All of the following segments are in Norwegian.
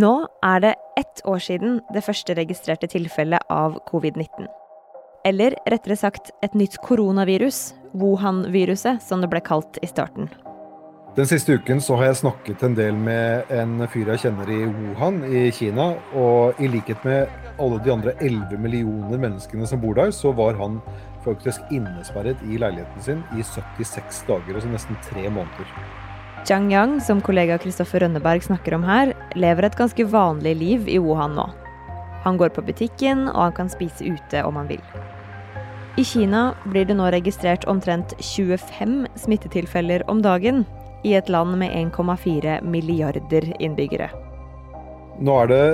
Nå er det ett år siden det første registrerte tilfellet av covid-19. Eller rettere sagt et nytt koronavirus, Wuhan-viruset, som det ble kalt i starten. Den siste uken så har jeg snakket en del med en fyr jeg kjenner i Wuhan i Kina. Og i likhet med alle de andre 11 millioner menneskene som bor der, så var han faktisk innesperret i leiligheten sin i 76 dager, altså nesten tre måneder. Zhang Yang, som kollega Kristoffer Rønneberg snakker om her, lever et ganske vanlig liv i Wuhan nå. Han går på butikken, og han kan spise ute om han vil. I Kina blir det nå registrert omtrent 25 smittetilfeller om dagen, i et land med 1,4 milliarder innbyggere. Nå er det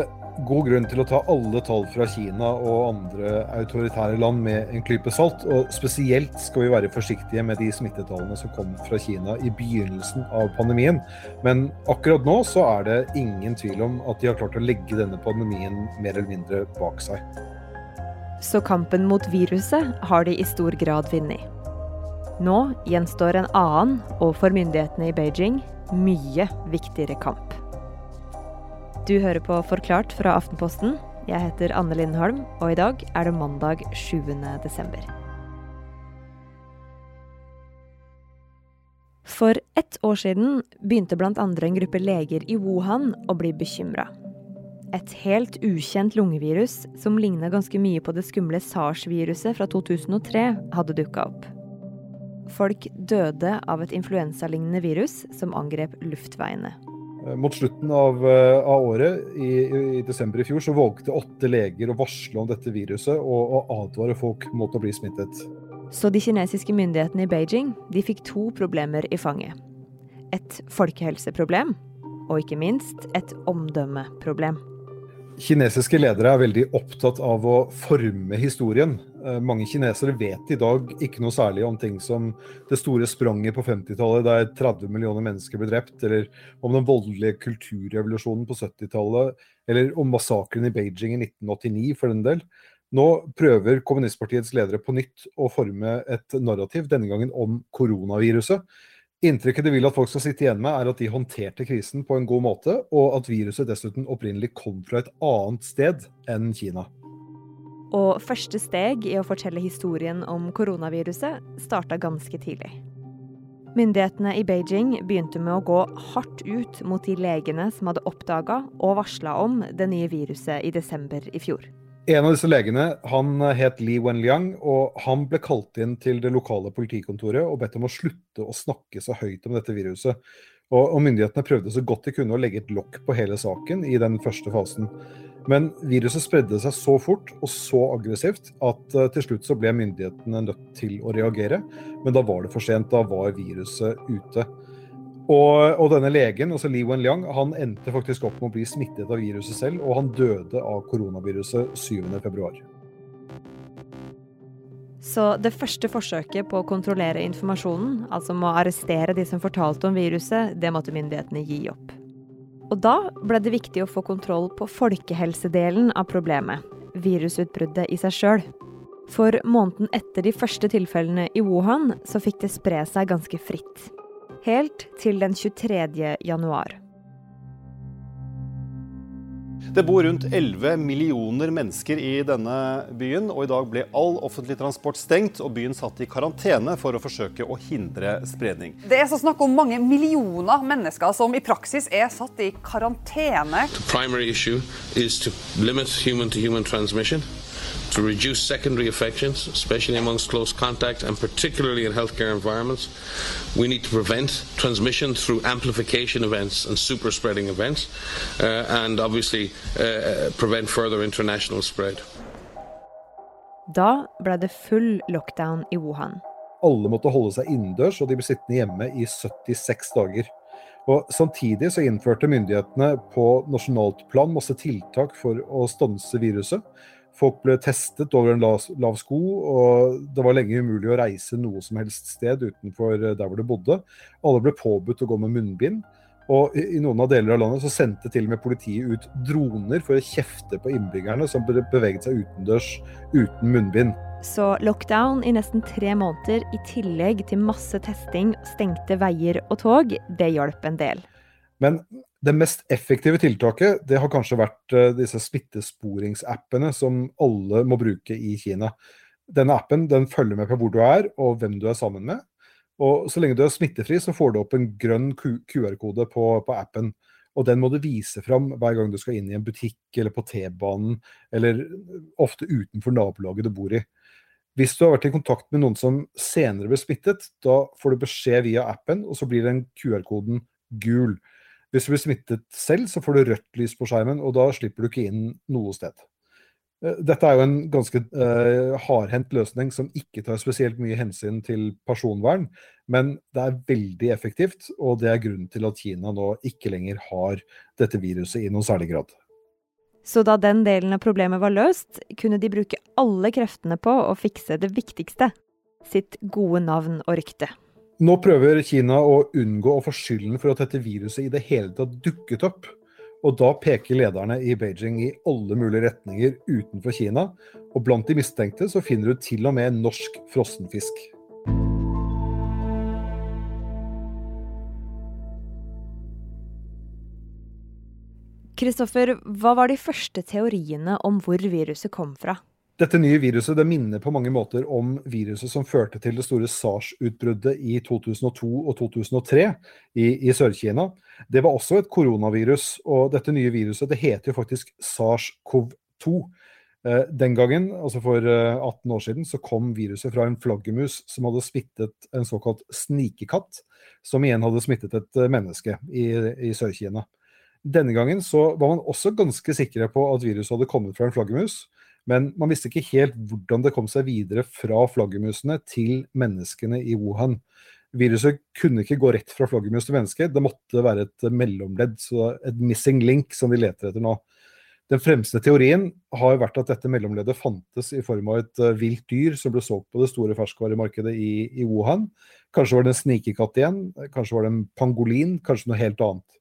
god grunn til å ta alle tall fra Kina og andre autoritære land med en klype salt. Og spesielt skal vi være forsiktige med de smittetallene som kom fra Kina i begynnelsen av pandemien. Men akkurat nå så er det ingen tvil om at de har klart å legge denne pandemien mer eller mindre bak seg. Så kampen mot viruset har de i stor grad vunnet. Nå gjenstår en annen, og for myndighetene i Beijing, mye viktigere kamp. Du hører på Forklart fra Aftenposten. Jeg heter Anne Lindholm, og i dag er det mandag 7. desember. For ett år siden begynte bl.a. en gruppe leger i Wuhan å bli bekymra. Et helt ukjent lungevirus som ligna ganske mye på det skumle SARS-viruset fra 2003, hadde dukka opp. Folk døde av et influensalignende virus som angrep luftveiene. Eh, mot slutten av, eh, av året, i, i, desember i fjor, så vågte åtte leger å varsle om dette viruset og, og advare folk mot å bli smittet. Så de kinesiske myndighetene i Beijing de fikk to problemer i fanget. Et folkehelseproblem, og ikke minst et omdømmeproblem. Kinesiske ledere er veldig opptatt av å forme historien. Eh, mange kinesere vet i dag ikke noe særlig om ting som det store spranget på 50-tallet der 30 millioner mennesker ble drept, eller om den voldelige kulturrevolusjonen på 70-tallet, eller om massakren i Beijing i 1989 for den del. Nå prøver kommunistpartiets ledere på nytt å forme et narrativ, denne gangen om koronaviruset. Inntrykket de vil at folk skal sitte igjen med, er at de håndterte krisen på en god måte, og at viruset dessuten opprinnelig kom fra et annet sted enn Kina. Og første steg i å fortelle historien om koronaviruset starta ganske tidlig. Myndighetene i Beijing begynte med å gå hardt ut mot de legene som hadde oppdaga og varsla om det nye viruset i desember i fjor. En av disse legene han het Li Wenliang, og han ble kalt inn til det lokale politikontoret og bedt om å slutte å snakke så høyt om dette viruset. Og, og myndighetene prøvde så godt de kunne å legge et lokk på hele saken i den første fasen. Men viruset spredde seg så fort og så aggressivt at uh, til slutt så ble myndighetene nødt til å reagere. Men da var det for sent. Da var viruset ute. Og, og, denne legen, altså Li Wenliang, han endte faktisk opp med å bli smittet av viruset selv, og han døde av koronaviruset 7.2. Så det første forsøket på å kontrollere informasjonen, altså med å arrestere de som fortalte om viruset, det måtte myndighetene gi opp. Og da ble det viktig å få kontroll på folkehelsedelen av problemet, virusutbruddet i seg sjøl. For måneden etter de første tilfellene i Wuhan, så fikk det spre seg ganske fritt helt til den 23. januar. Det bor rundt 11 millioner mennesker i denne byen, og i dag ble all offentlig transport stengt og byen satt i karantene for å forsøke å hindre spredning. Det er så snakk om mange millioner mennesker som i praksis er satt i karantene. The primary issue is to reduce secondary infections, especially amongst close contact and particularly in healthcare environments. We need to prevent transmission through amplification events and super spreading events, uh, and obviously uh, prevent further international spread. Da ble det full lockdown i Wuhan. Alle måtte holde seg innendørs, og de ble sittende hjemme i 76 dager. Og Samtidig så innførte myndighetene på nasjonalt plan masse tiltak for å stanse viruset. Folk ble testet over en lav, lav, sko, og det var lenge umulig å reise noe som helst sted utenfor eh, der hvor de bodde. Alle ble påbudt å gå med munnbind. Og i, i noen av deler av landet så sendte til og med politiet ut droner for å kjefte på innbyggerne som beveget seg utendørs uten munnbind. Så lockdown i nesten tre måneder i tillegg til masse testing, stengte veier og tog, det hjalp en del. Men det mest effektive tiltaket det har kanskje vært eh, disse smittesporingsappene som alle må bruke i Kina. Denne appen den følger med på hvor du er og hvem du er sammen med. Og Så lenge du er smittefri, så får du opp en grønn QR-kode på, på, appen. Og Den må du vise fram hver gang du skal inn i en butikk eller på T-banen, eller ofte utenfor nabolaget du bor i. Hvis du har vært i kontakt med noen som senere ble smittet, da får du beskjed via appen, og så blir den QR-koden gul. Hvis du blir smittet selv, så får du rødt lys på skjermen, og da slipper du ikke inn noe sted. Eh, dette er jo en ganske uh, hardhendt løsning som ikke tar spesielt mye hensyn til personvern, men det er veldig effektivt, og det er grunnen til at Kina nå ikke lenger har dette viruset i noen særlig grad. Så da den delen av problemet var løst, kunne de bruke alle kreftene på å fikse det viktigste sitt gode navn og rykte. Nå prøver Kina å unngå å få skylden for at dette viruset i det hele tatt dukket opp. Og da peker lederne i Beijing i alle mulige retninger utenfor Kina. Og blant de mistenkte så finner du til og med norsk frossenfisk. Kristoffer, hva var de første teoriene om hvor viruset kom fra? Dette nye viruset det minner på mange måter om viruset som førte til det store SARS-utbruddet i 2002 og 2003 i, i Sør-Kina. Det var også et koronavirus, og dette nye viruset det heter jo faktisk SARS-CoV-2. Eh, den gangen, altså for 18 eh, år siden, så kom viruset fra en flaggermus som hadde smittet en såkalt snikekatt, som igjen hadde smittet et eh, menneske i, i Sør-Kina. Denne gangen så var man også ganske sikre på at viruset hadde kommet fra en flaggermus. Men man visste ikke helt hvordan det kom seg videre fra flaggermusene til menneskene i Wuhan. Viruset kunne ikke gå rett fra flaggermus til menneske, det måtte være et mellomledd, så et missing link som vi leter etter nå. Den fremste teorien har vært at dette mellomleddet fantes i form av et eh, vilt dyr som ble solgt på det store ferskvaremarkedet i, i Wuhan. Kanskje var det en snikekatt igjen, kanskje var det en pangolin, kanskje noe helt annet.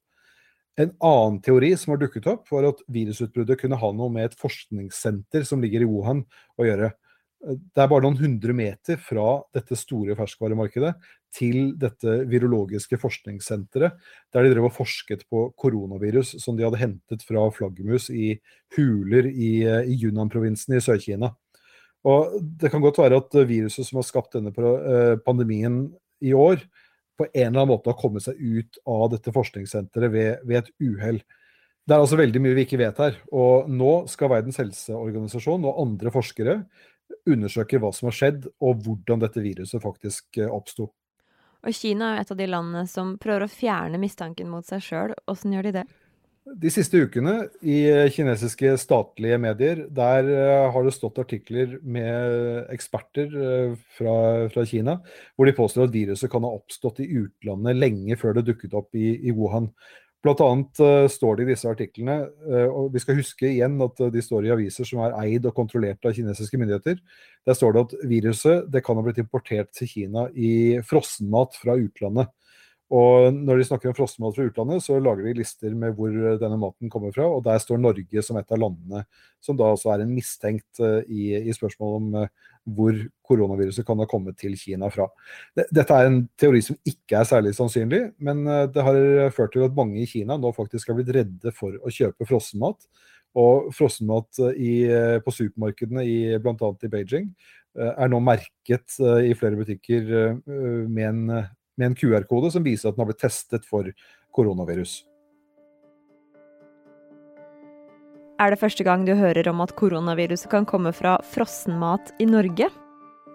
En annen teori som har dukket opp, var at virusutbruddet kunne ha noe med et forskningssenter som ligger i Wuhan å gjøre. Det er bare noen hundre meter fra dette store ferskvaremarkedet til dette virologiske forskningssenteret, der de drev og forsket på koronavirus som de hadde hentet fra flaggermus i huler i, i Yunnan-provinsen i Sør-Kina. Og Det kan godt være at viruset som har skapt denne eh, pandemien i år, på en eller annen måte har kommet seg ut av dette forskningssenteret ved, ved et uhell. Det er altså veldig mye vi ikke vet her. Og nå skal Verdens helseorganisasjon og andre forskere undersøke hva som har skjedd, og hvordan dette viruset faktisk eh, oppsto. Og Kina er jo et av de landene som prøver å fjerne mistanken mot seg sjøl. Åssen gjør de det? De siste ukene i kinesiske statlige medier, der eh, har det stått artikler med eksperter eh, fra, fra, Kina, hvor de påstår at viruset kan ha oppstått i utlandet lenge før det dukket opp i, i Wuhan. Blant annet uh, står det i disse artiklene, uh, og vi skal huske igjen at de står i aviser som er eid og kontrollert av kinesiske myndigheter. Der står det at viruset det kan ha blitt importert til Kina i frossenmat fra utlandet. Og når de snakker om frossenmat fra utlandet, så lager de lister med hvor denne maten kommer fra. Og der står Norge som et av landene som da også er en mistenkt uh, i, i spørsmålet om uh, hvor koronaviruset kan ha kommet til Kina fra. Dette er en teori som ikke er særlig sannsynlig, men det har ført til at mange i Kina nå faktisk har blitt redde for å kjøpe frossenmat. Og frossenmat på supermarkedene i bl.a. i Beijing er nå merket i flere butikker med en med en QR-kode som viser at den har blitt testet for koronavirus. Er det første gang du hører om at koronaviruset kan komme fra frossenmat i Norge?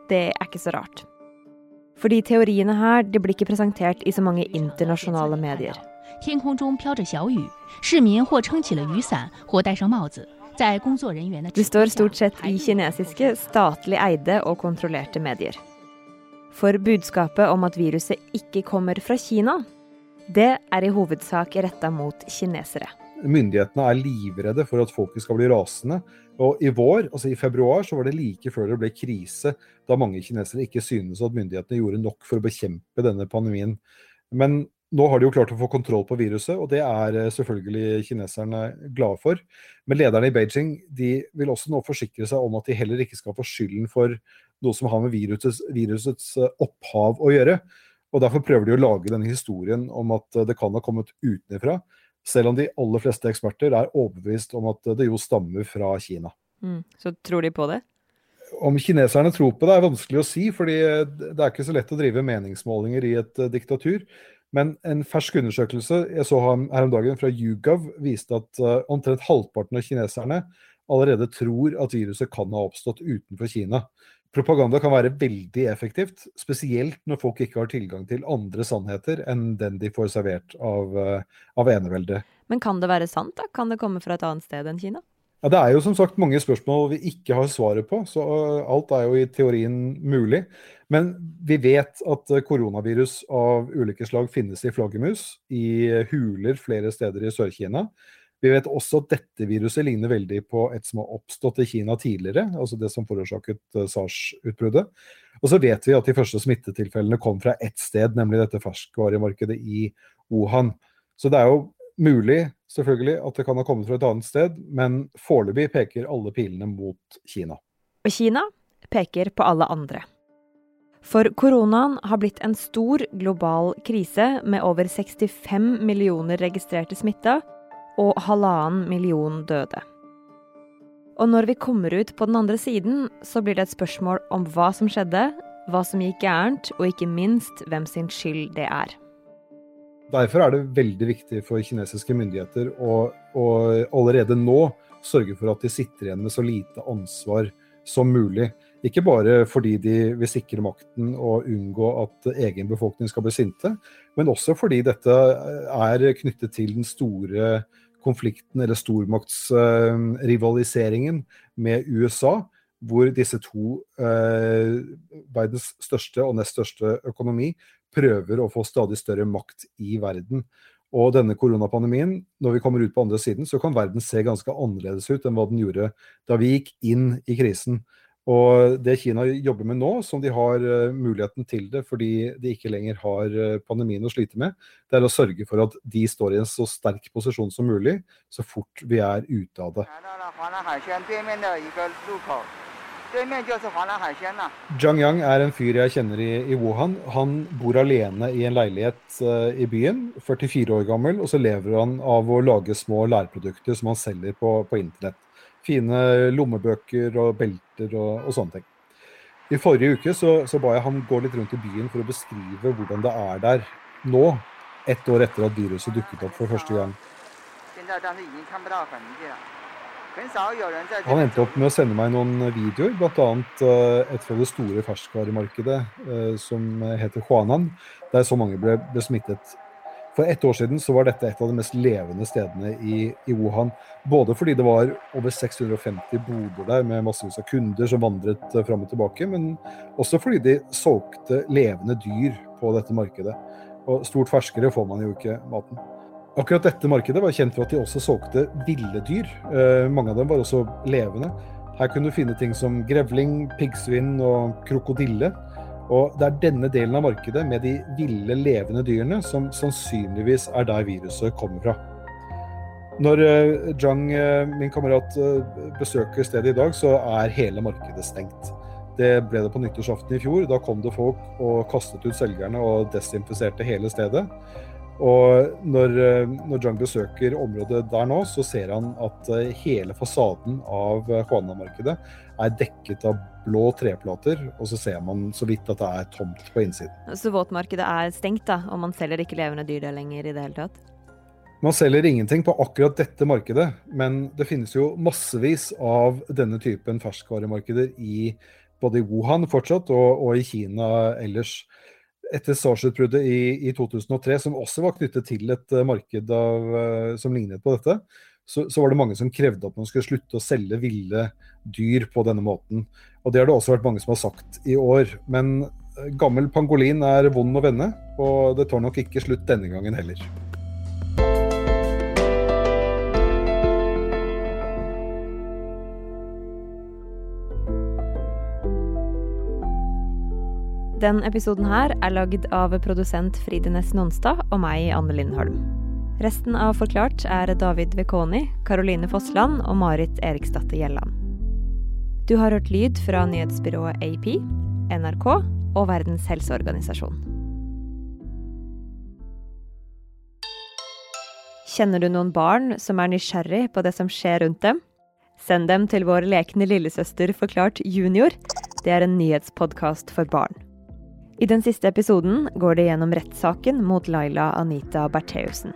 Det er ikke så rart. For de teoriene her de blir ikke presentert i så mange internasjonale medier. Det står stort sett i kinesiske, statlig eide og kontrollerte medier. For budskapet om at viruset ikke kommer fra Kina, det er i hovedsak retta mot kinesere. Myndighetene er livredde for at folket skal bli rasende. Og i vår, altså i februar, så var det like før det ble krise, da mange kinesere ikke synes at myndighetene gjorde nok for å bekjempe denne pandemien. Men nå har de jo klart å få kontroll på viruset, og det er eh, selvfølgelig kineserne glade for. Men lederne i Beijing de vil også nå forsikre seg om at de heller ikke skal få skylden for noe som har med virusets, virusets, eh, opphav å gjøre. Og Derfor prøver de å lage denne historien om at det kan ha kommet utenfra, selv om de aller fleste eksperter er overbevist om at det jo stammer fra Kina. Mm. Så tror de på det? Om kineserne tror på det, er vanskelig å si, fordi det er ikke så lett å drive meningsmålinger i et diktatur. Men en fersk undersøkelse jeg så her om dagen fra YouGov viste at omtrent halvparten av kineserne allerede tror at viruset kan ha oppstått utenfor Kina. Propaganda kan være veldig effektivt, spesielt når folk ikke har tilgang til andre sannheter enn den de får servert av, eh, av eneveldet. Men kan det være sant? da? Kan det komme fra et annet sted enn Kina? Ja, Det er jo som sagt mange spørsmål vi ikke har svaret på, så eh, alt er jo i teorien mulig. Men vi vet at eh, koronavirus av ulike slag finnes i flaggermus, i huler flere steder i Sør-Kina. Vi vet også at dette viruset ligner veldig på et som har oppstått i Kina tidligere, altså det som forårsaket eh, SARS-utbruddet. Og så vet vi at de første smittetilfellene kom fra ett sted, nemlig dette ferskvaremarkedet i Wuhan. Så det er jo mulig selvfølgelig at det kan ha kommet fra et annet sted, men foreløpig peker alle pilene mot Kina. Og Kina peker på alle andre. For koronaen har blitt en stor global krise med over 65 millioner registrerte smitta og halvannen million døde. Og når vi kommer ut på den andre siden, så blir det et spørsmål om hva som skjedde, hva som gikk gærent, og ikke minst hvem sin skyld det er. Derfor er det veldig viktig for kinesiske myndigheter å, å allerede nå sørge for at de sitter igjen med så lite ansvar som mulig. Ikke bare fordi de vil sikre makten og unngå at egen befolkning skal bli sinte, men også fordi dette er knyttet til den store konflikten, eller stormaktsrivaliseringen med USA, hvor disse to eh, verdens største og nest største økonomi prøver å få stadig større makt i verden. Og denne koronapandemien, når vi kommer ut på andre siden, så kan verden se ganske annerledes ut enn hva den gjorde da vi gikk inn i krisen. Og det Kina jobber med nå, som de har uh, muligheten til det fordi de ikke lenger har uh, pandemien å slite med, det er å sørge for at de står i en så sterk posisjon som mulig så fort vi er ute av det. Zhang Yang er en fyr jeg kjenner i, i Wuhan. Han bor alene i en leilighet uh, i byen, 44 år gammel, og så lever han av å lage små lærprodukter som han selger på, på internett fine lommebøker og belter og, og sånne ting. I forrige uke så, så, ba jeg ham gå litt rundt i byen for å beskrive hvordan det er der nå, ett år etter at viruset dukket opp for første gang. Han endte opp med å sende meg noen videoer, bl.a. Eh, et fra det store ferskvaremarkedet eh, som heter Huanan, der så mange ble, ble smittet for ett år siden så var dette et av de mest levende stedene i, i Wuhan. Både fordi det var over 650 boder der med massevis av kunder som vandret eh, fram og tilbake, men også fordi de solgte levende dyr på dette markedet. Og stort ferskere får man jo ikke maten. Akkurat dette markedet var kjent for at de også solgte ville dyr. Eh, mange av dem var også levende. Her kunne du finne ting som grevling, piggsvin og krokodille. Og det er denne delen av markedet med de ville, levende dyrene som sannsynligvis er der viruset kommer fra. Når uh, Zhang, uh, min kamerat, uh, besøker stedet i dag, så er hele markedet stengt. Det ble det på nyttårsaften i fjor. Da kom det folk og kastet ut selgerne og desinfiserte hele stedet. Og når, når Zhang besøker området der nå, så ser han at hele fasaden av Juana-markedet er dekket av blå treplater, og så ser man så vidt at det er tomt på innsiden. Så våtmarkedet er stengt, da, og man selger ikke levende dyr der lenger i det hele tatt? Man selger ingenting på akkurat dette markedet, men det finnes jo massevis av denne typen ferskvaremarkeder i både i Wuhan fortsatt og, og i Kina ellers. Etter SARS-utbruddet i, i, 2003, som også var knyttet til et marked av, eh, som lignet på dette, så, så, var det mange som krevde at man skulle slutte å selge ville dyr på denne måten. Og det har det også vært mange som har sagt i år. Men eh, gammel pangolin er vond å vende, og det tar nok ikke slutt denne gangen heller. Den episoden her er lagd av produsent Fride Næss Nonstad og meg, Anne Lindholm. Resten av Forklart er David Vekoni, Karoline Fossland og Marit Eriksdatter Gjelland. Du har hørt lyd fra nyhetsbyrået AP, NRK og Verdens helseorganisasjon. Kjenner du noen barn som er nysgjerrig på det som skjer rundt dem? Send dem til vår lekne lillesøster Forklart junior. Det er en nyhetspodkast for barn. I den siste episoden går det gjennom rettssaken mot Laila Anita Bertheussen.